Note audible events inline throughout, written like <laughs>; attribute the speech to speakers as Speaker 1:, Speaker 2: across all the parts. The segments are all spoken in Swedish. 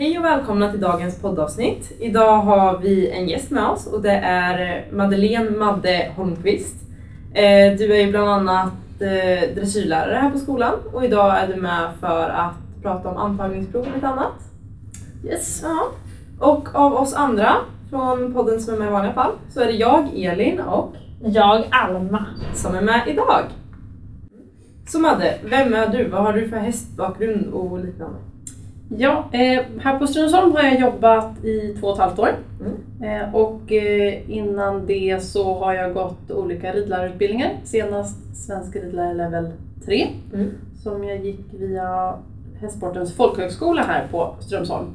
Speaker 1: Hej och välkomna till dagens poddavsnitt. Idag har vi en gäst med oss och det är Madeleine Madde Holmqvist. Eh, Du är ju bland annat eh, dressyrlärare här på skolan och idag är du med för att prata om antagningsprov och lite annat.
Speaker 2: Yes.
Speaker 1: Ja. Och av oss andra från podden som är med i vanliga fall så är det jag, Elin och
Speaker 2: Jag Alma.
Speaker 1: som är med idag. Så Madde, vem är du? Vad har du för hästbakgrund och liknande?
Speaker 2: Ja, eh, här på Strömsholm har jag jobbat i två och ett halvt år.
Speaker 1: Mm.
Speaker 2: Eh, och eh, innan det så har jag gått olika ridlärarutbildningar. Senast svensk ridlärare level 3
Speaker 1: Mm.
Speaker 2: som jag gick via Hästsportens folkhögskola här på Strömsholm.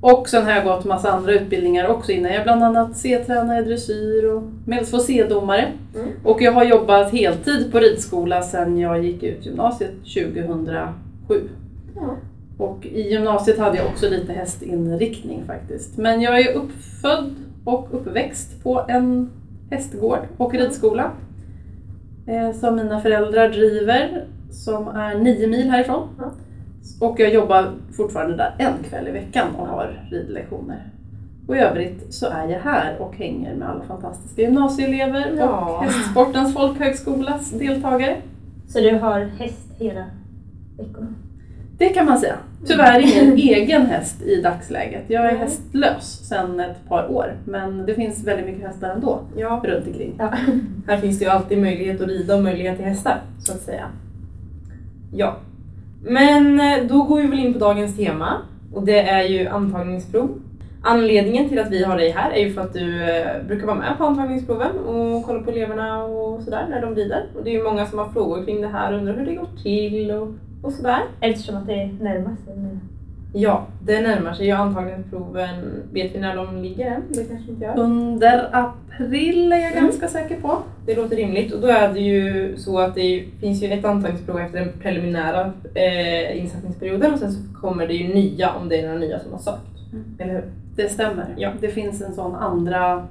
Speaker 2: Och sen har jag gått massa andra utbildningar också innan. Jag är bland annat C-tränare, dressyr och medels för C-domare.
Speaker 1: Mm.
Speaker 2: Och jag har jobbat heltid på ridskola sedan jag gick ut gymnasiet 2007. Och i gymnasiet hade jag också lite hästinriktning faktiskt. Men jag är uppfödd och uppväxt på en hästgård och ridskola. Eh, som mina föräldrar driver, som är nio mil härifrån.
Speaker 1: Ja.
Speaker 2: Och jag jobbar fortfarande där en kväll i veckan och har ridlektioner. Och i övrigt så är jag här och hänger med alla fantastiska gymnasieelever
Speaker 1: Ja.
Speaker 2: och Hästsportens folkhögskolas deltagare.
Speaker 3: Så du har häst hela veckorna?
Speaker 2: Det kan man säga. Tyvärr ingen egen häst i dagsläget. Jag är hästlös sedan ett par år. Men det finns väldigt mycket hästar ändå
Speaker 1: Ja,
Speaker 2: runt omkring.
Speaker 3: Ja.
Speaker 1: här finns det ju alltid möjlighet att rida och möjlighet till hästar, så att säga. Ja. Men eh, då går vi väl in på dagens tema och det är ju antagningsprov. Anledningen till att vi har dig här är ju för att du eh, brukar vara med på antagningsproven och kolla på eleverna och sådär när de rider. Och det är ju många som har frågor kring det här och undrar hur det går till och, och sådär.
Speaker 3: Eftersom att det närmar sig nu.
Speaker 1: Ja, det närmar sig ju antagningsproven. Vet vi när de ligger än? Det kanske inte gör.
Speaker 2: Under april är jag
Speaker 1: Mm.
Speaker 2: ganska säker på.
Speaker 1: Det låter rimligt och då är det ju så att det finns ju ett antagningsprov efter den preliminära eh, insättningsperioden och sen så kommer det ju nya om det är några nya som har sökt.
Speaker 2: Mm.
Speaker 1: Eller hur?
Speaker 2: Det stämmer.
Speaker 1: Ja.
Speaker 2: Det finns en sån andra,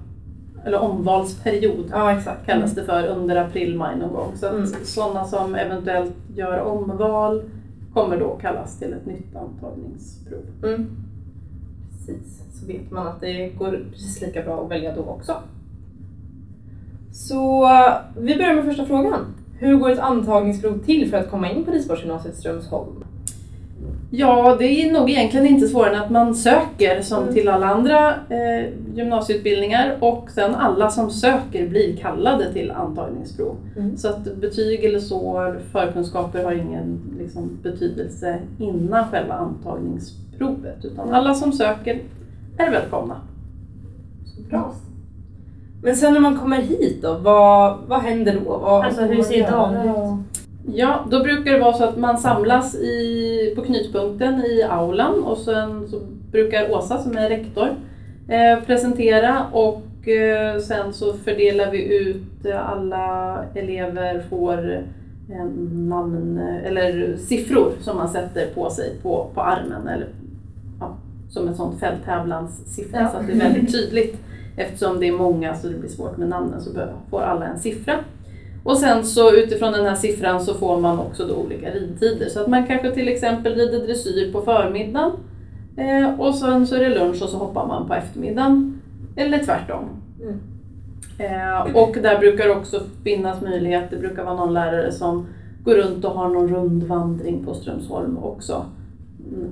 Speaker 2: eller omvalsperiod
Speaker 1: Ja, exakt.
Speaker 2: kallas det för, under april, maj någon gång. Så
Speaker 1: Mm.
Speaker 2: sådana som eventuellt gör omval kommer då kallas till ett nytt antagningsprov.
Speaker 1: Mm. Precis, så vet man att det går precis lika bra att välja då också. Så vi börjar med första frågan. Hur går ett antagningsprov till för att komma in på Ridsportsgymnasiet Strömsholm?
Speaker 2: Ja, det är nog egentligen inte svårare än att man söker som
Speaker 1: Mm.
Speaker 2: till alla andra eh, gymnasieutbildningar och sen alla som söker blir kallade till antagningsprov.
Speaker 1: Mm.
Speaker 2: Så att betyg eller så, förkunskaper har ingen liksom, betydelse innan själva antagningsprovet utan alla som söker är välkomna.
Speaker 1: Så bra. Men sen när man kommer hit då, vad, vad händer då? Vad
Speaker 3: Alltså hur ser dagen ut?
Speaker 2: Ja, då brukar det vara så att man samlas i, på knutpunkten i aulan och sen så brukar Åsa som är rektor eh, presentera och eh, sen så fördelar vi ut eh, alla elever får eh, namn eller siffror som man sätter på sig på, på armen eller ja, som en sån fälttävlanssiffra
Speaker 3: Ja.
Speaker 2: så att det är väldigt tydligt. Eftersom det är många så det blir svårt med namnen så får alla en siffra. Och sen så utifrån den här siffran så får man också då olika ridtider. Så att man kanske till exempel rider dressyr på förmiddagen eh, och sen så är det lunch och så hoppar man på eftermiddagen. Eller tvärtom.
Speaker 1: Mm.
Speaker 2: Eh, och där brukar också finnas möjlighet, det brukar vara någon lärare som går runt och har någon rundvandring på Strömsholm också. Mm,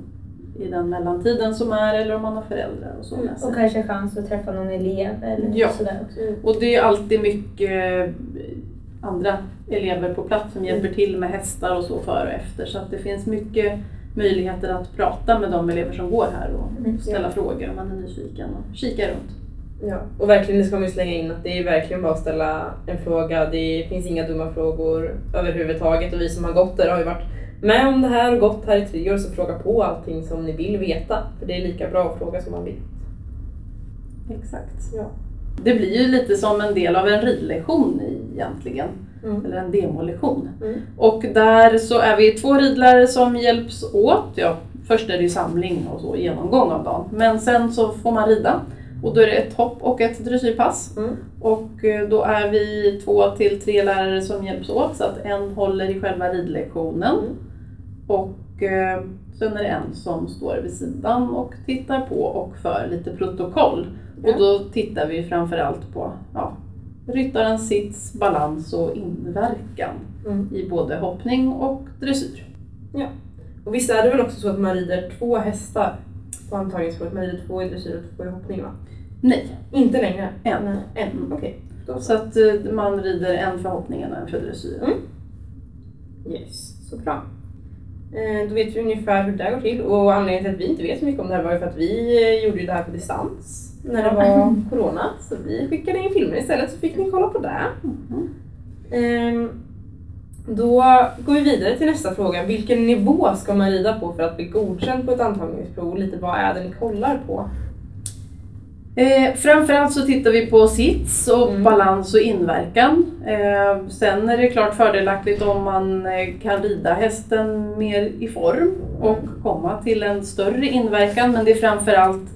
Speaker 2: I den mellantiden som är eller om man har föräldrar och så sig.
Speaker 3: Och kanske chans att träffa någon elev eller
Speaker 2: Ja.
Speaker 3: sådär också.
Speaker 2: Och det är alltid mycket andra elever på plats som hjälper till med hästar och så före och efter. Så att det finns mycket möjligheter att prata med de elever som går här och
Speaker 3: Mm,
Speaker 2: ställa
Speaker 1: ja.
Speaker 2: frågor om man är nyfiken och kika runt.
Speaker 1: Ja, och verkligen det ska man ju slänga in att det är verkligen bara att ställa en fråga. Det finns inga dumma frågor överhuvudtaget och vi som har gått där har ju varit med om det här och gått här i tre år så fråga på allting som ni vill veta. För det är lika bra att fråga som man vill.
Speaker 2: Exakt.
Speaker 1: Ja.
Speaker 2: Det blir ju lite som en del av en ridlektion egentligen.
Speaker 1: Mm.
Speaker 2: Eller en demolektion.
Speaker 1: Mm.
Speaker 2: Och där så är vi två ridlärare som hjälps åt. Ja, först är det ju samling och så genomgång av dagen. Men sen så får man rida. Och då är det ett hopp och ett dressyrpass.
Speaker 1: Mm.
Speaker 2: Och eh, då är vi två till tre lärare som hjälps åt så att en håller i själva ridlektionen.
Speaker 1: Mm.
Speaker 2: Och och eh, sen är det en som står vid sidan och tittar på och för lite protokoll.
Speaker 1: Ja.
Speaker 2: Och då tittar vi framförallt på ja, ryttarens sits, balans och inverkan
Speaker 1: Mm.
Speaker 2: i både hoppning och dressyr.
Speaker 1: Och visst är det väl också så att man rider två hästar på antagningsprovet? Man rider två i dressyr och två i hoppning va?
Speaker 2: Nej,
Speaker 1: Inte längre?
Speaker 2: En.
Speaker 1: Nej, En, okej. Då
Speaker 2: så
Speaker 1: så.
Speaker 2: att eh, man rider en för hoppningen och en för dressyren.
Speaker 1: Mm. Yes, så bra. Eh, Då vet vi ungefär hur det går till och anledningen till att vi inte vet så mycket om det här var ju för att vi eh, gjorde det här på distans när det var corona. Så vi skickade in filmer istället så fick ni kolla på det. Ehm, Då går vi vidare till nästa fråga. Vilken nivå ska man rida på för att bli godkänd på ett antagningsprov? Lite vad är det ni kollar på?
Speaker 2: Eh, framförallt så tittar vi på sits och
Speaker 1: Mm.
Speaker 2: balans och inverkan. Eh, sen är det klart fördelaktigt om man eh, kan rida hästen mer i form och komma till en större inverkan. Men det är framförallt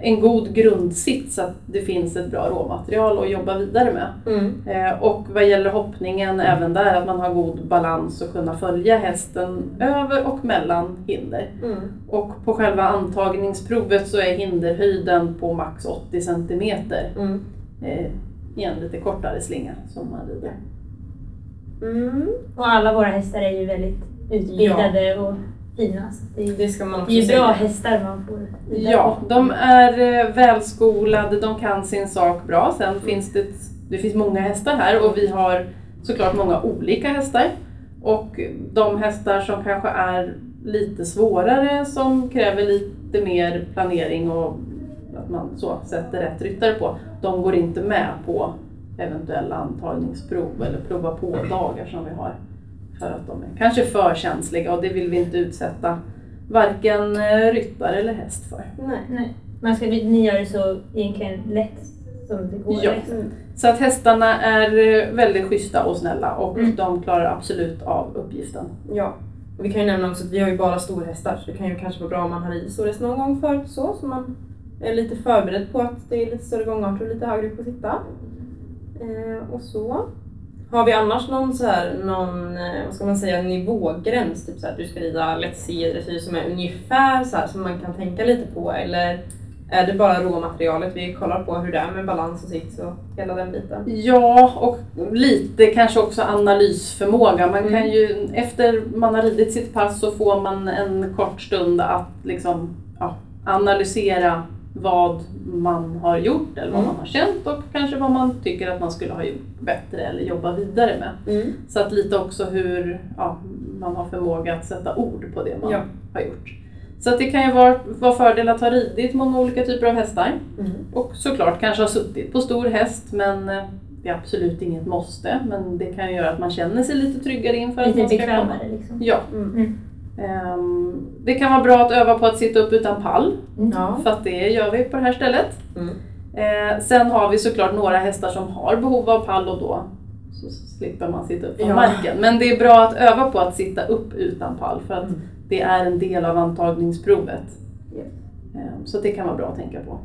Speaker 2: en god grundsits så att det finns ett bra råmaterial att jobba vidare med.
Speaker 1: Mm.
Speaker 2: Eh, och vad gäller hoppningen även där att man har god balans och kunna följa hästen över och mellan hinder.
Speaker 1: Mm.
Speaker 2: Och på själva antagningsprovet så är hinderhöjden på max 80 centimeter
Speaker 1: Mm.
Speaker 2: eh, i en lite kortare slinga som man rider.
Speaker 1: Mm.
Speaker 3: Och alla våra hästar är ju väldigt utbildade och fina. Det, är,
Speaker 1: Det ska man
Speaker 3: det är ju
Speaker 1: säga.
Speaker 3: bra hästar man får
Speaker 2: Ja, de är eh, välskolade, de kan sin sak bra. Sen finns det, det finns många hästar här och vi har såklart många olika hästar. Och de hästar som kanske är lite svårare, som kräver lite mer planering och att man så sätter rätt ryttare på, de går inte med på eventuella antagningsprov eller prova på-dagar som vi har. För att de är kanske för känsliga och det vill vi inte utsätta varken eh, ryttare eller häst för.
Speaker 1: Nej.
Speaker 3: Nej, man ska, ni gör det så egentligen lätt som det går.
Speaker 2: Ja.
Speaker 3: liksom.
Speaker 2: Så att hästarna är eh, väldigt schyssta och snälla och
Speaker 3: Mm.
Speaker 2: de klarar absolut av uppgiften.
Speaker 1: Ja. Och vi kan ju nämna också att vi har ju bara storhästar så det kan ju kanske vara bra om man har ridit storhäst någon gång förut så, så man är lite förberedd på att det är lite större gångarter och lite högre upp att sitta. Eh, och så. Har vi annars någon så här, någon, eh, vad ska man säga, nivågräns? Typ så här, att du ska rida Let's see dressyr som är ungefär så här som man kan tänka lite på eller är det bara råmaterialet vi kollar på hur det är med balans och sits och hela den biten?
Speaker 2: Ja, och lite kanske också analysförmåga. Man
Speaker 1: Mm.
Speaker 2: kan ju, efter man har ridit sitt pass så får man en kort stund att liksom, ja, analysera vad man har gjort eller vad
Speaker 1: Mm.
Speaker 2: man har känt och kanske vad man tycker att man skulle ha gjort bättre eller jobba vidare med.
Speaker 1: Mm.
Speaker 2: Så att lite också hur ja, man har förmåga att sätta ord på det man
Speaker 1: Ja.
Speaker 2: har gjort. Så att det kan ju vara, vara fördel att ha ridit många olika typer av hästar.
Speaker 1: Mm.
Speaker 2: Och såklart kanske ha suttit på stor häst men eh, det är absolut inget måste. Men det kan ju göra att man känner sig lite tryggare inför att
Speaker 3: Lite
Speaker 2: man ska komma.
Speaker 3: bekvämare liksom.
Speaker 2: Ja. Ehm, det kan vara bra att öva på att sitta upp utan pall.
Speaker 3: Mm.
Speaker 1: Ja.
Speaker 2: För att det gör vi på det här stället.
Speaker 1: Mm.
Speaker 2: Eh, sen har vi såklart några hästar som har behov av pall och då så slipper man sitta upp på
Speaker 1: Ja.
Speaker 2: marken. Men det är bra att öva på att sitta upp utan pall för att
Speaker 1: Mm.
Speaker 2: det är en del av antagningsprovet.
Speaker 1: Yes.
Speaker 2: Eh, så det kan vara bra att tänka på.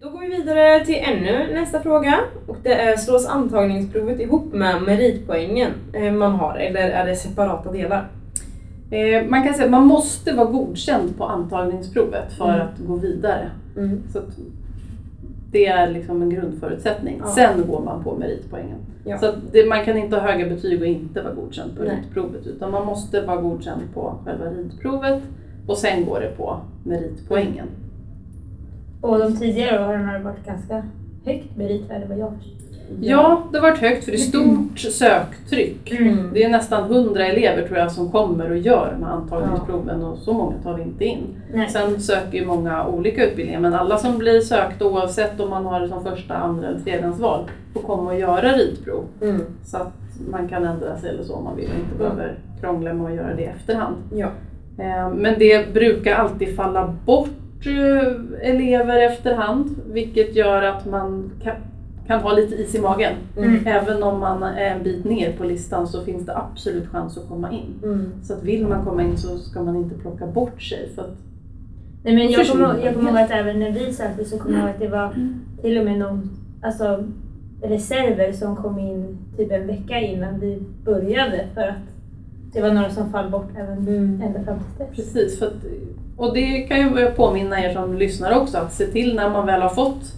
Speaker 1: Då går vi vidare till ännu nästa fråga. Och det är, slås antagningsprovet ihop med meritpoängen eh, man har eller är det separata delar?
Speaker 2: Eh, man kan säga att man måste vara godkänd på antagningsprovet för
Speaker 1: Mm.
Speaker 2: att gå vidare.
Speaker 1: Mm.
Speaker 2: Så det är liksom en grundförutsättning.
Speaker 1: Ja.
Speaker 2: Sen går man på meritpoängen.
Speaker 1: Ja.
Speaker 2: Så det, man kan inte ha höga betyg och inte vara godkänd på
Speaker 1: Nej.
Speaker 2: ridprovet utan man måste vara godkänd på själva ridprovet och sen går det på meritpoängen.
Speaker 3: Och de tidigare åren har det varit ganska högt meritvärde vad jag.
Speaker 2: Ja, det har varit högt för det är stort söktryck.
Speaker 1: Mm.
Speaker 2: Det är nästan 100 elever tror jag som kommer och gör med antagningsproven och så många tar vi inte in.
Speaker 3: Nej.
Speaker 2: Sen söker ju många olika utbildningar men alla som blir sökta oavsett om man har det som första, andra eller tredjehandsval får komma och göra ridprov.
Speaker 1: Mm.
Speaker 2: Så att man kan ändra sig eller så om man vill och inte
Speaker 1: Mm.
Speaker 2: behöver krångla med att göra det i efterhand.
Speaker 1: Ja.
Speaker 2: Eh, Men det brukar alltid falla bort eh, elever efterhand vilket gör att man kan, kan ha lite is i magen.
Speaker 1: Mm.
Speaker 2: Även om man är en bit ner på listan så finns det absolut chans att komma in.
Speaker 1: Mm.
Speaker 2: Så att vill man komma in så ska man inte plocka bort sig. För att,
Speaker 3: Nej, men jag kommer, jag kommer ihåg att även när vi sökte så kommer jag ihåg att det var till och med någon alltså, reserver som kom in typ en vecka innan vi började för att det var några som fall bort även
Speaker 1: Mm.
Speaker 3: ända fram till dess.
Speaker 2: Precis, för att, och det kan ju påminna er som lyssnar också att se till när man väl har fått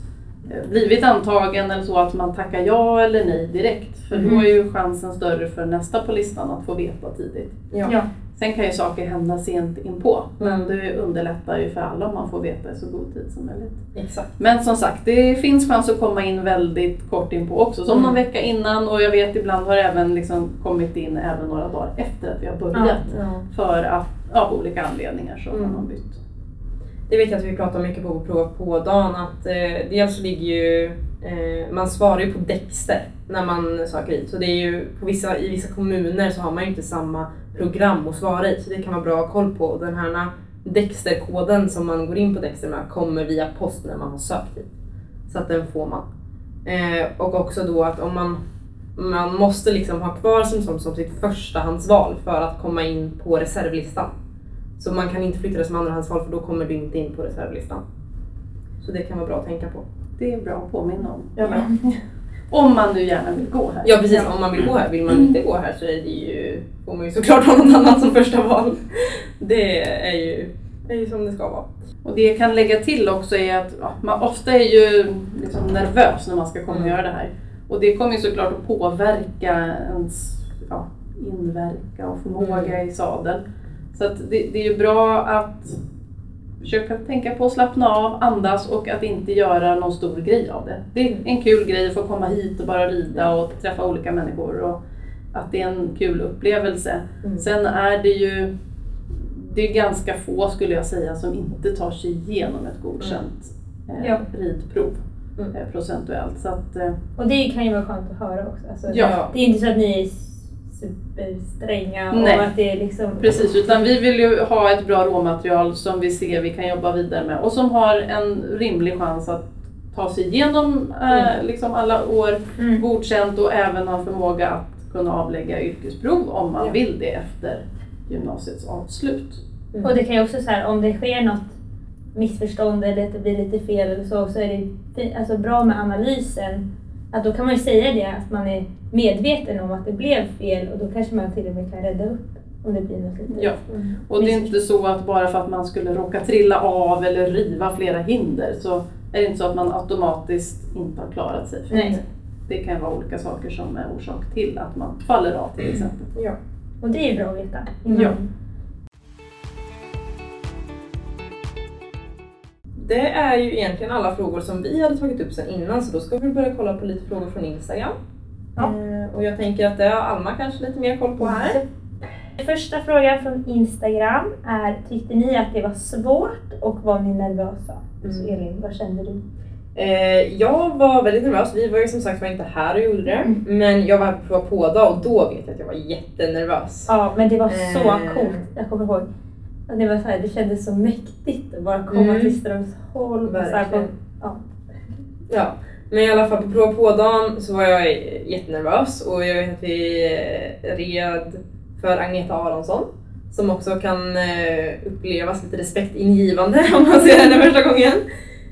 Speaker 2: eh, blivit antagen eller så att man tackar ja eller nej direkt. För då
Speaker 3: Mhm.
Speaker 2: är ju chansen större för nästa på listan att få veta tidigt.
Speaker 1: Ja.
Speaker 3: Ja.
Speaker 2: Sen kan ju saker hända sent inpå men
Speaker 1: Mm.
Speaker 2: det underlättar ju för alla om man får veta i så god tid som möjligt.
Speaker 1: Exakt.
Speaker 2: Men som sagt, det finns chans att komma in väldigt kort inpå också. Som
Speaker 1: Mm.
Speaker 2: någon vecka innan och jag vet ibland har det även liksom kommit in även några dagar efter att vi har börjat.
Speaker 1: Ja.
Speaker 2: För att av olika anledningar så
Speaker 1: Mm.
Speaker 2: har man bytt.
Speaker 1: Det vet jag att vi pratar mycket på prova på dagen att eh, dels så ligger ju, eh, man svarar ju på Dexter när man söker hit. Så det är ju, på vissa, i vissa kommuner så har man ju inte samma program att svara i så det kan vara bra att ha koll på. Den här Dexter-koden som man går in på Dexter med kommer via post när man har sökt hit. Så att den får man. Eh, och också då att om man man måste liksom ha kvar som, som, som sitt förstahandsval för att komma in på reservlistan. Så man kan inte flytta det som andrahandsval för då kommer du inte in på reservlistan. Så det kan vara bra att tänka på.
Speaker 2: Det är bra att påminna om.
Speaker 1: Ja. <laughs>
Speaker 2: Om man nu gärna vill gå här.
Speaker 1: Ja precis, om man vill gå här. Vill man inte gå här så är det ju, får man ju såklart ha något annat som första val. Det är ju, är ju som det ska vara.
Speaker 2: Och det jag kan lägga till också är att ja, man ofta är ju liksom nervös när man ska komma och
Speaker 1: Mm.
Speaker 2: göra det här. Och det kommer ju såklart att påverka ens ja, inverka och förmåga
Speaker 1: Mm.
Speaker 2: i sadel. Så det, det är ju bra att försöka tänka på att slappna av, andas och att inte göra någon stor grej av det. Det är en kul grej att få komma hit och bara rida och träffa olika människor och att det är en kul upplevelse.
Speaker 1: Mm.
Speaker 2: Sen är det ju det är ganska få skulle jag säga som inte tar sig igenom ett godkänt eh,
Speaker 3: Ja.
Speaker 2: ridprov
Speaker 1: Mm.
Speaker 2: eh, procentuellt. Så att, eh,
Speaker 3: Och det kan ju vara skönt att höra också. Alltså,
Speaker 2: Ja.
Speaker 3: Det är inte så att ni superstränga
Speaker 2: Nej.
Speaker 3: och att det är liksom...
Speaker 2: Precis, utan vi vill ju ha ett bra råmaterial som vi ser vi kan jobba vidare med och som har en rimlig chans att ta sig igenom eh,
Speaker 1: Mm.
Speaker 2: liksom alla år
Speaker 3: Mm.
Speaker 2: godkänt och även ha förmåga att kunna avlägga yrkesprov om man
Speaker 1: Ja.
Speaker 2: vill det efter gymnasiets avslut.
Speaker 3: Och det kan ju också så här, om det sker något missförstånd eller att det blir lite fel eller så, så är det alltså bra med analysen. Att då kan man ju säga det, att man är medveten om att det blev fel och då kanske man till och med kan rädda upp om det blir något litet.
Speaker 2: Ja.
Speaker 1: Mm.
Speaker 2: Och det är inte så att bara för att man skulle råka trilla av eller riva flera hinder så är det inte så att man automatiskt inte har klarat sig. För
Speaker 3: Nej.
Speaker 2: Det kan vara olika saker som är orsak till att man faller av till exempel.
Speaker 1: Ja.
Speaker 3: Och det är bra att veta. innan.
Speaker 2: Ja.
Speaker 1: Det är ju egentligen alla frågor som vi hade tagit upp sen innan så då ska vi börja kolla på lite frågor från Instagram.
Speaker 3: Ja.
Speaker 1: Eh, och jag tänker att det har Alma kanske lite mer koll på här.
Speaker 3: Första frågan från Instagram är, tyckte ni att det var svårt och var ni nervösa?
Speaker 1: Mm.
Speaker 3: Så Elin, vad kände du?
Speaker 1: Eh, jag var väldigt nervös. Vi var ju som sagt var inte här och gjorde det.
Speaker 3: Mm.
Speaker 1: Men jag var här på prova på och då vet jag att jag var jättenervös.
Speaker 3: Ja, men det var så
Speaker 1: Eh.
Speaker 3: coolt. Jag kommer ihåg. Det, var så här, det kändes så mäktigt att bara komma
Speaker 1: Mm.
Speaker 3: till Strömsholm.
Speaker 1: Verkligen.
Speaker 3: ja.
Speaker 1: Ja, men i alla fall på prova på-dagen så var jag jättenervös och jag vet att vi eh, red för Agneta Aronsson som också kan eh, upplevas lite respektingivande <laughs> om man ser henne första gången.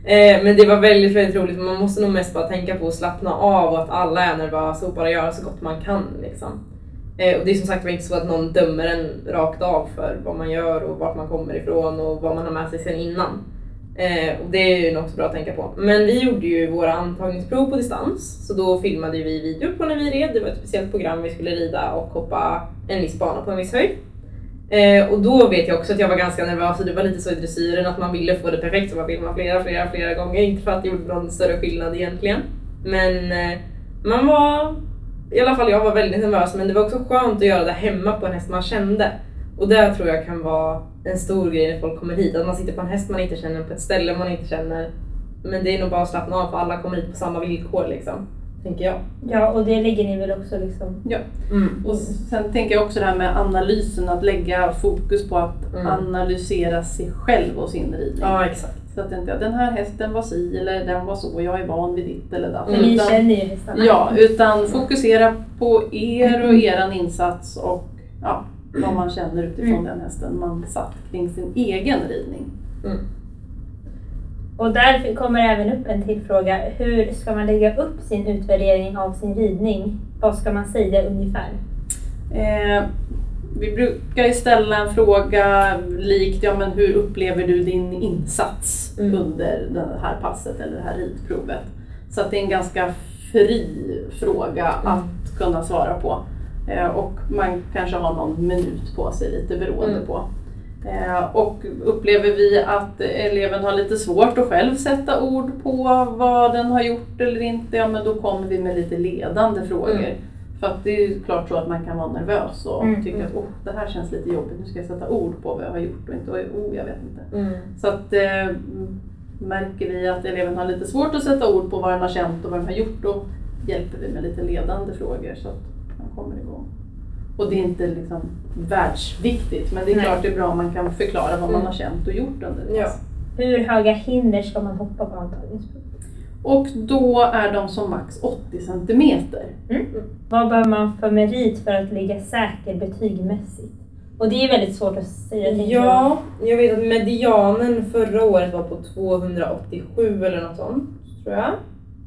Speaker 1: Eh, Men det var väldigt, väldigt roligt. Man måste nog mest bara tänka på att slappna av och att alla är nervösa och bara göra så gott man kan. Liksom. Eh, Och det är som sagt var inte så att någon dömer en rakt av för vad man gör och vart man kommer ifrån och vad man har med sig sen innan. Eh, och det är ju något bra att tänka på. Men vi gjorde ju våra antagningsprov på distans. Så då filmade vi videor på när vi red. Det var ett speciellt program vi skulle rida och hoppa en viss bana på en viss höjd. Eh, och då vet jag också att jag var ganska nervös och det var lite så i dressyren att man ville få det perfekt så man filmade flera, flera, flera gånger. Inte för att det gjorde någon större skillnad egentligen. Men eh, man var, i alla fall jag var väldigt nervös men det var också skönt att göra det hemma på en häst man kände. Och det tror jag kan vara en stor grej när folk kommer hit. Att man sitter på en häst man inte känner, på ett ställe man inte känner. Men det är nog bara att slappna av för alla kommer hit på samma villkor liksom. Tänker jag.
Speaker 3: ja, och det lägger ni väl också liksom...
Speaker 1: Mm.
Speaker 2: Och sen tänker jag också det här med analysen, att lägga fokus på att
Speaker 1: Mm.
Speaker 2: analysera sig själv och sin ridning.
Speaker 1: Ja exakt.
Speaker 2: Så att inte den här hästen var si eller den var så, jag är van vid ditt eller datt.
Speaker 3: För ni känner ju hästarna.
Speaker 2: Ja, utan fokusera på er och eran insats och ja, vad man känner utifrån
Speaker 3: Mm.
Speaker 2: den hästen man satt kring sin egen ridning.
Speaker 1: Mm.
Speaker 3: Och där kommer även upp en till fråga. Hur ska man lägga upp sin utvärdering av sin ridning? Vad ska man säga ungefär?
Speaker 2: Eh, vi brukar ju ställa en fråga likt, ja men hur upplever du din insats
Speaker 1: Mm.
Speaker 2: under det här passet eller det här ridprovet? Så att det är en ganska fri fråga
Speaker 1: Mm.
Speaker 2: att kunna svara på. Eh, och man kanske har någon minut på sig lite beroende
Speaker 1: Mm.
Speaker 2: på. Eh, och upplever vi att eleven har lite svårt att själv sätta ord på vad den har gjort eller inte, ja men då kommer vi med lite ledande frågor.
Speaker 1: Mm.
Speaker 2: För att det är ju klart så att man kan vara nervös och
Speaker 3: Mm,
Speaker 2: tycka
Speaker 1: mm.
Speaker 2: att oh, det här känns lite jobbigt, nu ska jag sätta ord på vad jag har gjort och inte, oh jag vet inte.
Speaker 1: Mm.
Speaker 2: Så att eh, märker vi att eleven har lite svårt att sätta ord på vad den har känt och vad den har gjort, då hjälper vi med lite ledande frågor så att man kommer igång. Och det är inte liksom världsviktigt, men det är
Speaker 3: Nej.
Speaker 2: klart det är bra om man kan förklara vad man
Speaker 1: Mm.
Speaker 2: har känt och gjort under ett
Speaker 1: Ja.
Speaker 3: Hur höga hinder ska man hoppa på antagningsprovet?
Speaker 2: Och då är de som max 80 centimeter.
Speaker 3: Vad behöver man för merit för att ligga säker betygmässigt? Och det är väldigt svårt att säga tänker jag.
Speaker 1: Ja, jag vet att medianen förra året var på 287 eller något sånt, tror jag.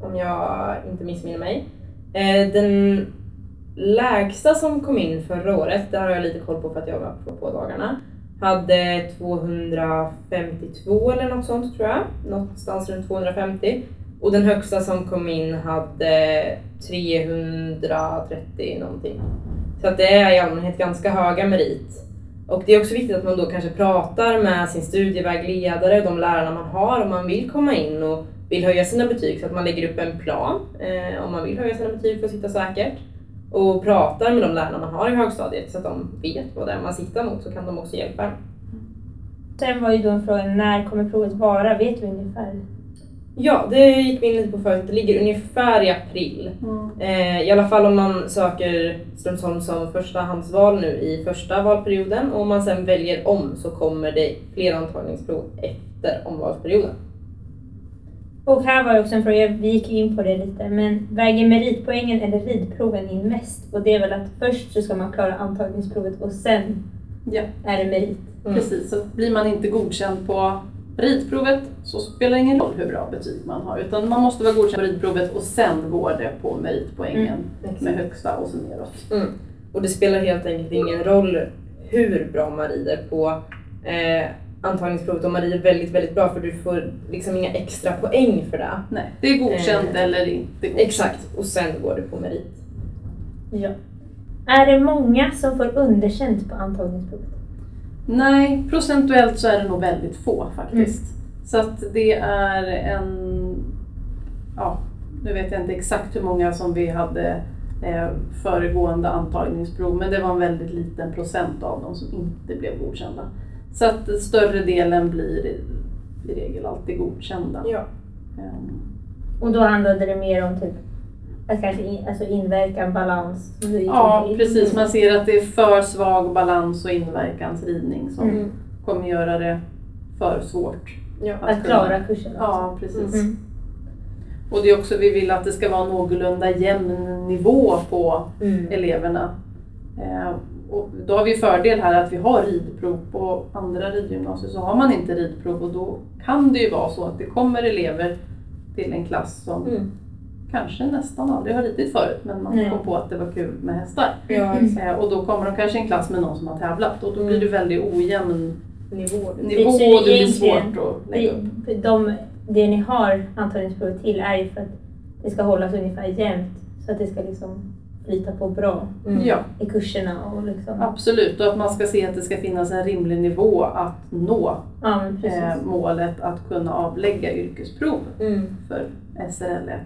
Speaker 1: Om jag inte missminner mig. Eh, Den lägsta som kom in förra året, det har jag lite koll på för att jag var på, på dagarna, hade 252 eller något sånt tror jag. Någonstans runt 250. Och den högsta som kom in hade 330 någonting. Så att det är i allmänhet ganska höga merit. Och det är också viktigt att man då kanske pratar med sin studievägledare, de lärarna man har om man vill komma in och vill höja sina betyg så att man lägger upp en plan eh, om man vill höja sina betyg för att sitta säkert. Och pratar med de lärarna man har i högstadiet så att de vet vad det är man siktar mot så kan de också hjälpa en.
Speaker 3: Sen var ju då en fråga, när kommer provet vara? Vet vi ungefär?
Speaker 1: Ja, det gick vi in lite på förut. Det ligger ungefär i april. Eh, I alla fall om man söker Strömsholm som förstahandsval nu i första valperioden och om man sen väljer om så kommer det fler antagningsprov efter omvalsperioden.
Speaker 3: Och här var ju också en fråga, vi gick in på det lite, men väger meritpoängen eller ridproven in mest? Och det är väl att först så ska man klara antagningsprovet och sen
Speaker 2: Ja.
Speaker 3: är det merit.
Speaker 1: Mm.
Speaker 2: Precis, så blir man inte godkänd på ridprovet så spelar det ingen roll hur bra betyg man har utan man måste vara godkänd på ridprovet och sen går det på meritpoängen
Speaker 1: Exakt.
Speaker 2: med högsta och så neråt.
Speaker 1: Mm. Och det spelar helt enkelt ingen roll hur bra man rider på eh, antagningsprovet om man rider väldigt, väldigt bra för du får liksom inga extra poäng för det.
Speaker 2: Nej, det är godkänt
Speaker 1: Eh,
Speaker 2: eller inte godkänt.
Speaker 1: Exakt, och sen går det på merit.
Speaker 3: Ja. Är det många som får underkänt på antagningsprovet?
Speaker 2: Nej, procentuellt så är det nog väldigt få faktiskt. Så att det är en, ja, nu vet jag inte exakt hur många som vi hade eh, föregående antagningsprov, men det var en väldigt liten procent av dem som inte blev godkända. Så att större delen blir i, i regel alltid godkända.
Speaker 1: Ja.
Speaker 2: Ehm,
Speaker 3: Och då handlade det mer om typ att kanske in, alltså inverkan, balans.
Speaker 2: Ja, precis. Man ser att det är för svag balans och inverkansridning som
Speaker 3: Mm.
Speaker 2: kommer göra det för svårt.
Speaker 1: Ja.
Speaker 3: Att klara kursen också.
Speaker 2: Ja, precis.
Speaker 3: Mm.
Speaker 2: Och det är också, vi vill att det ska vara någorlunda jämn nivå på
Speaker 1: Mm.
Speaker 2: eleverna. Eh, och då har vi fördel här att vi har ridprov på andra ridgymnasier så har man inte ridprov och då kan det ju vara så att det kommer elever till en klass som
Speaker 1: Mm.
Speaker 2: Kanske nästan aldrig har ridit förut men man
Speaker 3: Nej.
Speaker 2: kom på att det var kul med hästar.
Speaker 1: Ja.
Speaker 2: Eh, och då kommer de kanske i en klass med någon som har tävlat och då blir
Speaker 1: Mm.
Speaker 2: det väldigt ojämn
Speaker 1: Nivå.
Speaker 2: och det blir svårt att lägga upp.
Speaker 3: De, det ni har antagningsprovet till är ju för att det ska hållas ungefär jämnt. Så att det ska liksom flyta på bra
Speaker 1: Mm.
Speaker 2: Ja,
Speaker 3: i kurserna. Och liksom,
Speaker 2: absolut. Och att man ska se att det ska finnas en rimlig nivå att nå
Speaker 3: ja
Speaker 2: eh, målet att kunna avlägga yrkesprov
Speaker 1: Mm.
Speaker 2: för SRL1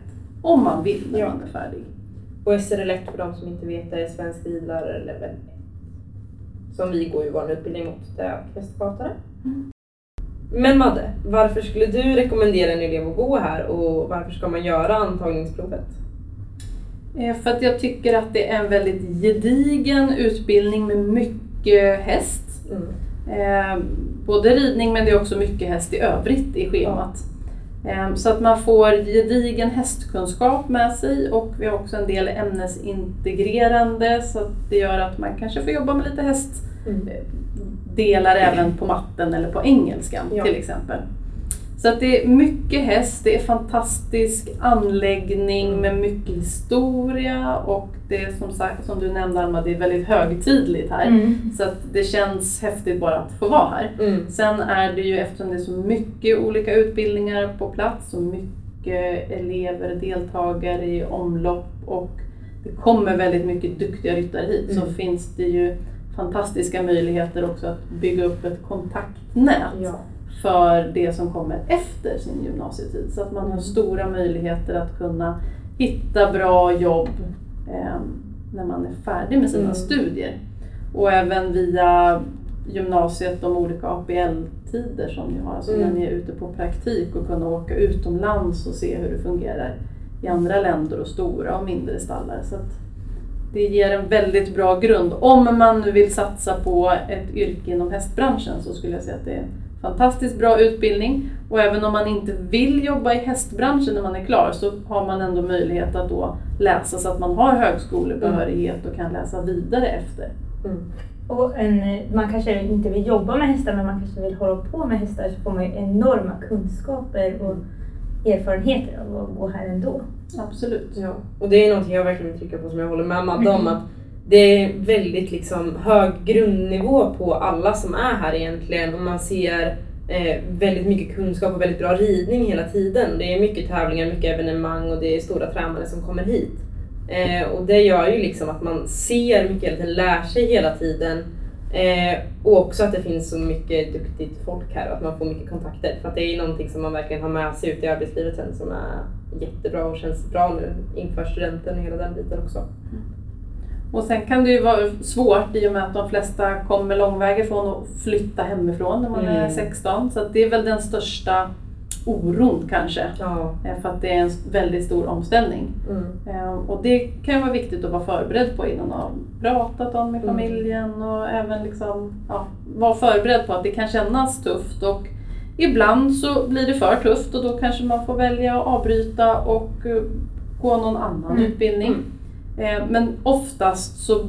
Speaker 2: om man vill när
Speaker 1: Ja.
Speaker 2: man är färdig.
Speaker 1: Och SRL1 för de som inte vet det är svensk ridlärare level 1. Som vi går ju vår utbildning mot, det är hästpratare.
Speaker 2: Mm.
Speaker 1: Men Madde, varför skulle du rekommendera en elev att gå här och varför ska man göra antagningsprovet?
Speaker 2: Eh, för att jag tycker att det är en väldigt gedigen utbildning med mycket häst.
Speaker 1: Mm.
Speaker 2: Eh, både ridning men det är också mycket häst i övrigt i schemat. Eh, så att man får gedigen hästkunskap med sig och vi har också en del ämnesintegrerande så att det gör att man kanske får jobba med lite hästdelar
Speaker 1: Mm.
Speaker 2: även på matten eller på engelskan
Speaker 1: Ja.
Speaker 2: till exempel. Så att det är mycket häst, det är fantastisk anläggning med mycket historia och det är som sagt, som du nämnde Alma, det är väldigt högtidligt här.
Speaker 3: Mm.
Speaker 2: Så att det känns häftigt bara att få vara här.
Speaker 1: Mm.
Speaker 2: Sen är det ju eftersom det är så mycket olika utbildningar på plats och mycket elever, deltagare i omlopp och det kommer väldigt mycket duktiga ryttare hit så
Speaker 1: Mm.
Speaker 2: finns det ju fantastiska möjligheter också att bygga upp ett kontaktnät
Speaker 1: Ja.
Speaker 2: För det som kommer efter sin gymnasietid. Så att man har stora möjligheter att kunna hitta bra jobb eh, när man är färdig med sina
Speaker 1: Mm.
Speaker 2: studier. Och även via gymnasiet, de olika APL-tider som ni har, alltså
Speaker 1: Mm.
Speaker 2: när ni är ute på praktik och kunna åka utomlands och se hur det fungerar i andra länder och stora och mindre stallar. Så det ger en väldigt bra grund. Om man nu vill satsa på ett yrke inom hästbranschen så skulle jag säga att det är fantastiskt bra utbildning. Och även om man inte vill jobba i hästbranschen när man är klar så har man ändå möjlighet att då läsa så att man har högskolebehörighet och kan läsa vidare efter.
Speaker 1: Mm.
Speaker 3: Och en, man kanske inte vill jobba med hästar men man kanske vill hålla på med hästar så får man ju enorma kunskaper och erfarenheter av att gå här ändå.
Speaker 2: Absolut.
Speaker 1: Ja, och det är någonting jag verkligen vill trycka på som jag håller med Madde om att det är väldigt liksom hög grundnivå på alla som är här egentligen och man ser eh, väldigt mycket kunskap och väldigt bra ridning hela tiden. Det är mycket tävlingar, mycket evenemang och det är stora tränare som kommer hit. Eh, och det gör ju liksom att man ser mycket hela tiden, lär sig hela tiden eh, och också att det finns så mycket duktigt folk här och att man får mycket kontakter. För att det är någonting som man verkligen har med sig ut i arbetslivet sen som är jättebra och känns bra nu inför studenten och hela den biten också. Mm.
Speaker 2: Och sen kan det ju vara svårt i och med att de flesta kommer långväga ifrån och flytta hemifrån när man är
Speaker 1: Mm.
Speaker 2: 16. Så det är väl den största oron kanske.
Speaker 1: Ja.
Speaker 2: eh, För att det är en väldigt stor omställning.
Speaker 1: Mm.
Speaker 2: Eh, Och det kan vara viktigt att vara förberedd på innan man har pratat om i
Speaker 1: Mm.
Speaker 2: familjen och även liksom, ja, vara förberedd på att det kan kännas tufft. Och ibland så blir det för tufft och då kanske man får välja att avbryta och eh, gå någon annan
Speaker 3: Mm.
Speaker 2: utbildning. Eh, Men oftast så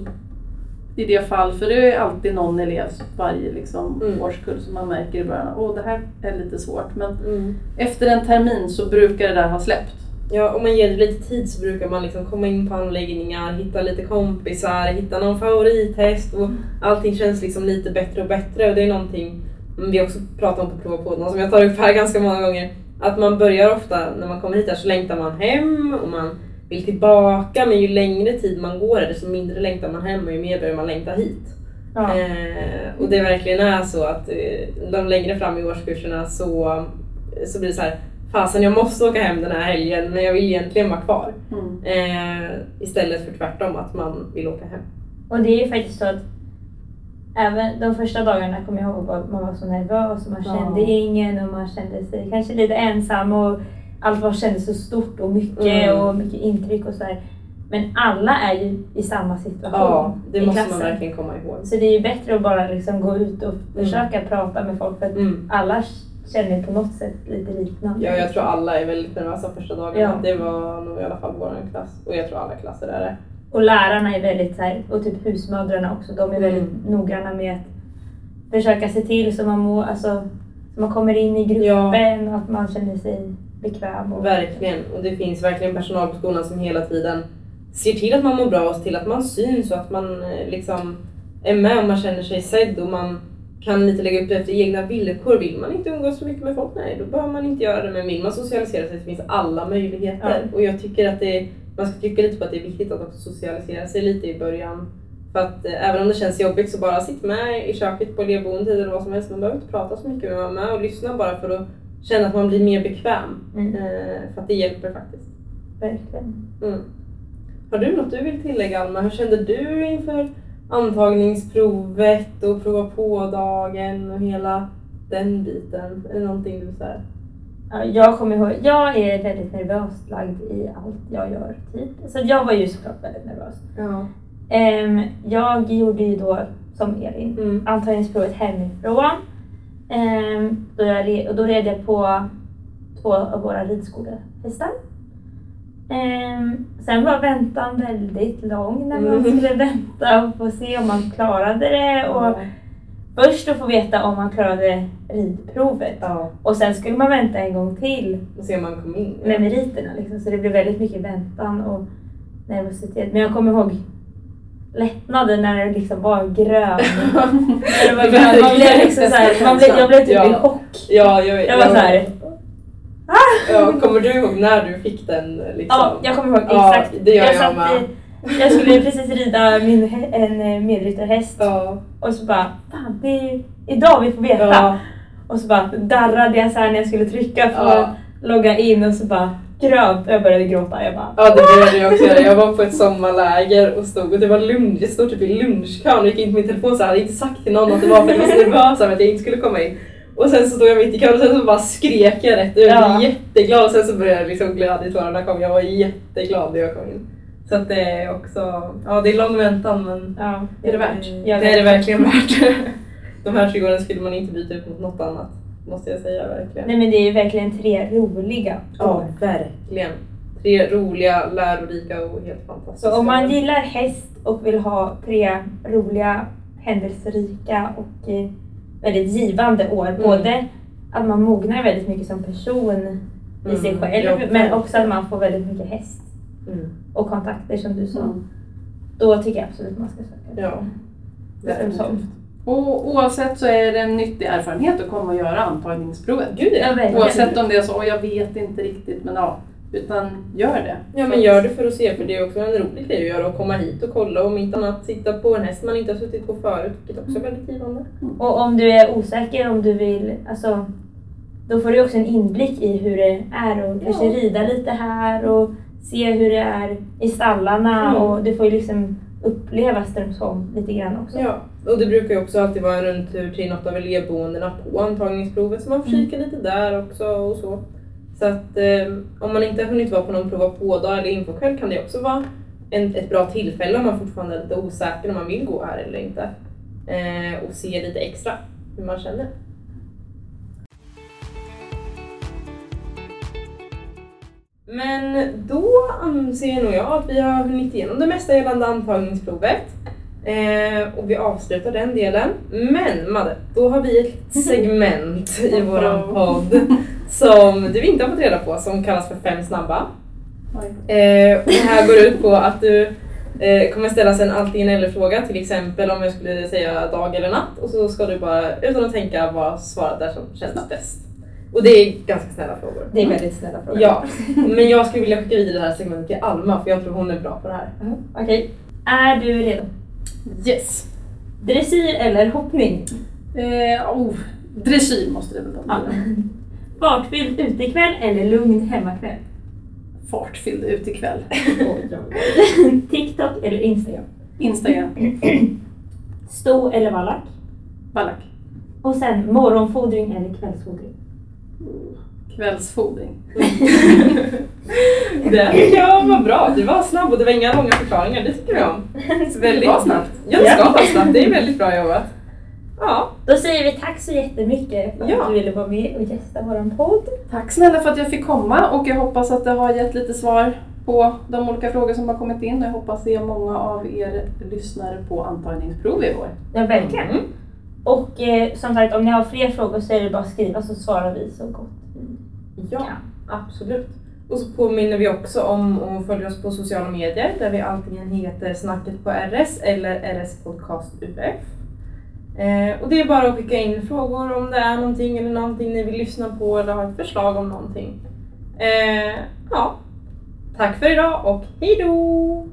Speaker 2: i det fall, för det är alltid någon elev varje liksom,
Speaker 1: Mm.
Speaker 2: årskull som man märker i början, åh det här är lite svårt. Men
Speaker 1: Mm.
Speaker 2: efter en termin så brukar det där ha släppt.
Speaker 1: Ja, om man ger det lite tid så brukar man liksom komma in på anläggningar, hitta lite kompisar, hitta någon favorithäst och allting känns liksom lite bättre och bättre och det är någonting vi också pratar om på Prova podden som jag tar upp här ganska många gånger. Att man börjar ofta, när man kommer hit här så längtar man hem och man vill tillbaka men ju längre tid man går här desto mindre längtar man hem och ju mer börjar man längta hit.
Speaker 3: Ja.
Speaker 1: Eh, och det verkligen är så att eh, de längre fram i årskurserna så, så blir det så här Fasen jag måste åka hem den här helgen men jag vill egentligen vara kvar. Eh, istället för tvärtom att man vill åka hem.
Speaker 3: Och det är faktiskt så att även de första dagarna kommer jag ihåg att man var så nervös och man
Speaker 1: Ja.
Speaker 3: kände ingen och man kände sig kanske lite ensam och allt var kändes så stort och mycket
Speaker 1: Mm.
Speaker 3: och mycket intryck och sådär. Men alla är ju i samma situation
Speaker 1: Ja, det måste
Speaker 3: klassen.
Speaker 1: man verkligen komma ihåg.
Speaker 3: Så det är ju bättre att bara liksom gå ut och försöka prata med folk för att
Speaker 1: Mm.
Speaker 3: alla känner på något sätt lite liknande.
Speaker 1: Ja, jag tror alla är väldigt nervösa första dagarna.
Speaker 3: Ja.
Speaker 1: Det var nog i alla fall vår klass och jag tror alla klasser är det.
Speaker 3: Och lärarna är väldigt så här, och typ husmödrarna också, de är väldigt
Speaker 1: Mm.
Speaker 3: noggranna med att försöka se till så man, må, alltså, så man kommer in i gruppen och att man känner sig bekväm. Och,
Speaker 1: Verkligen. Och det finns verkligen personal på skolan som hela tiden ser till att man mår bra och ser till att man syns och att man eh, liksom är med och man känner sig sedd och man kan lite lägga upp det efter egna villkor. Vill man inte umgås så mycket med folk, nej då behöver man inte göra det. Men vill man socialisera sig så finns alla möjligheter. Och jag tycker att det, man ska trycka lite på att det är viktigt att också socialisera sig lite i början. För att eh, även om det känns jobbigt så bara sitt med i köket på elevboendet eller vad som helst. Man behöver inte prata så mycket, men vara med och lyssna bara för att känna att man blir mer bekväm.
Speaker 3: Mm.
Speaker 1: Eh, för att det hjälper faktiskt.
Speaker 3: Verkligen.
Speaker 1: Mm. Har du något du vill tillägga Alma? Hur kände du inför antagningsprovet och prova på-dagen och hela den biten? Är det någonting du säger?
Speaker 3: Ja, jag kommer ihåg, jag är väldigt nervöst lagd i allt jag gör typ. Så jag var ju såklart väldigt nervös.
Speaker 1: Ja.
Speaker 3: Jag gjorde ju då, som Elin,
Speaker 1: Mm.
Speaker 3: antagningsprovet hemifrån. Då, jag, och då red jag på två av våra ridskolehästar. Ehm, sen var väntan väldigt lång när man
Speaker 1: Mm.
Speaker 3: skulle vänta och få se om man klarade det. Och, först att få veta om man klarade ridprovet
Speaker 1: Ja.
Speaker 3: och sen skulle man vänta en gång till
Speaker 1: Och se om man kom in.
Speaker 3: med meriterna. Liksom. Så det blev väldigt mycket väntan och nervositet. Men jag kommer ihåg lättnaden när det liksom var grön. När <laughs> det var grön. Man blev liksom så här, man blev, jag blev typ
Speaker 1: Ja.
Speaker 3: i chock.
Speaker 1: Ja, jag,
Speaker 3: Jag var så här,
Speaker 1: Ja, kommer du ihåg när du fick den? Liksom?
Speaker 3: ja, jag kommer ihåg
Speaker 1: Ja,
Speaker 3: exakt.
Speaker 1: det gör jag
Speaker 3: satt
Speaker 1: med.
Speaker 3: i, jag skulle precis rida min, en eh, medryttarhäst
Speaker 1: Ja.
Speaker 3: och så bara, fan det är idag vi får veta.
Speaker 1: Ja.
Speaker 3: Och så bara darrade jag så här när jag skulle trycka för
Speaker 1: Ja.
Speaker 3: att logga in och så bara grönt och jag började gråta. Jag bara,
Speaker 1: Ja det började jag också göra. Jag var på ett sommarläger och stod och det var lunch, jag stod typ i lunchkön och gick in på min telefon så jag hade inte sagt till någon att det var för att jag var så nervös över att jag inte skulle komma in. Och sen så stod jag mitt i kön och sen så bara skrek jag rätt ut.
Speaker 3: Ja.
Speaker 1: Jätteglad och sen så började liksom glädjetårarna komma. Jag var jätteglad när jag kom in. Så att det är också, ja det är lång väntan men
Speaker 3: ja,
Speaker 2: Det är det värt.
Speaker 3: Ja,
Speaker 1: det är det verkligen värt. <laughs> De här 20 åren skulle man inte byta ut mot något annat. Måste jag säga verkligen.
Speaker 3: Nej men det är ju verkligen tre roliga
Speaker 1: Ja,
Speaker 3: år.
Speaker 1: verkligen. Tre roliga, lärorika och helt fantastiska.
Speaker 3: Så om man gillar häst och vill ha tre roliga, händelserika och eh, väldigt givande år.
Speaker 1: Mm.
Speaker 3: Både att man mognar väldigt mycket som person i sig
Speaker 1: Mm,
Speaker 3: själv
Speaker 1: ja,
Speaker 3: men också att man får väldigt mycket häst
Speaker 1: Mm.
Speaker 3: och kontakter som du sa.
Speaker 2: Mm.
Speaker 3: Då tycker jag absolut man ska söka.
Speaker 1: Ja.
Speaker 3: Definitivt.
Speaker 2: Och oavsett så är det en nyttig erfarenhet att komma och göra antagningsprovet.
Speaker 1: Gud
Speaker 3: Ja,
Speaker 1: ja.
Speaker 2: Oavsett om det är så, "Åh, jag vet inte riktigt, men ja. Utan gör det.
Speaker 1: Ja men gör det för att se för det är också en rolig grej att göra och komma hit och kolla och om inte annat sitta på en häst man inte har suttit på förut vilket också är väldigt givande.
Speaker 3: Och om du är osäker om du vill, alltså då får du också en inblick i hur det är och kanske rida lite här och se hur det är i stallarna
Speaker 1: Mm.
Speaker 3: och du får ju liksom uppleva Strömsholm lite grann också.
Speaker 1: Ja, och det brukar ju också alltid vara en rundtur till något av elevboendena på antagningsprovet så man får kika lite där också och så. Så att eh, om man inte har hunnit vara på någon prova på-dag eller infokväll kan det också vara en, ett bra tillfälle om man fortfarande är lite osäker om man vill gå här eller inte. Eh, och se lite extra hur man känner. Men då anser nog jag att vi har hunnit igenom det mesta gällande antagningsprovet. Eh, och vi avslutar den delen. Men Madde, då har vi ett segment <laughs> i våran podd som du inte har fått reda på som kallas för Fem snabba. Eh, och det här går ut på att du eh, kommer ställas en antingen eller fråga till exempel om jag skulle säga dag eller natt och så ska du bara utan att tänka bara svara där som känns bäst. Och det är ganska snälla frågor.
Speaker 3: Det är väldigt snälla frågor.
Speaker 1: Ja, men jag skulle vilja skicka vidare det här segmentet till Alma för jag tror hon är bra på det här.
Speaker 3: Mhm. Okej. Är du redo?
Speaker 2: Yes.
Speaker 3: Dressyr eller hoppning?
Speaker 2: Eh, oh, dressyr måste det väl vara.
Speaker 3: Ja. Fartfylld utekväll eller lugn hemmakväll?
Speaker 2: Fartfylld utekväll. <laughs>
Speaker 3: TikTok eller Instagram?
Speaker 2: Instagram. <clears throat>
Speaker 3: Sto eller vallack?
Speaker 2: Ballack.
Speaker 3: Och sen morgonfodring eller kvällsfodring?
Speaker 2: Kvällsfodring. <laughs>
Speaker 1: Det, ja, vad bra. Du var snabb och det var inga långa förklaringar. Det tycker vi om. Väldigt
Speaker 2: Det var snabbt.
Speaker 1: Ja, det ska vara snabbt. Det är väldigt bra jobbat. Ja,
Speaker 3: Då säger vi tack så jättemycket för
Speaker 1: Ja.
Speaker 3: att du ville vara med och gästa våran podd.
Speaker 2: Tack snälla för att jag fick komma och jag hoppas att det har gett lite svar på de olika frågor som har kommit in. Jag hoppas se många av er lyssnare på antagningsprov i år.
Speaker 3: Ja, verkligen.
Speaker 1: Mm.
Speaker 3: Och eh, som sagt, om ni har fler frågor så är det bara att skriva så svarar vi så gott
Speaker 1: ja
Speaker 3: kan.
Speaker 1: absolut. Och så påminner vi också om att följa oss på sociala medier där vi antingen heter Snacket på RS eller RS Podcast UF. Eh, och det är bara att skicka in frågor om det är någonting eller någonting ni vill lyssna på eller har ett förslag om någonting. Eh, ja, tack för idag och hejdå!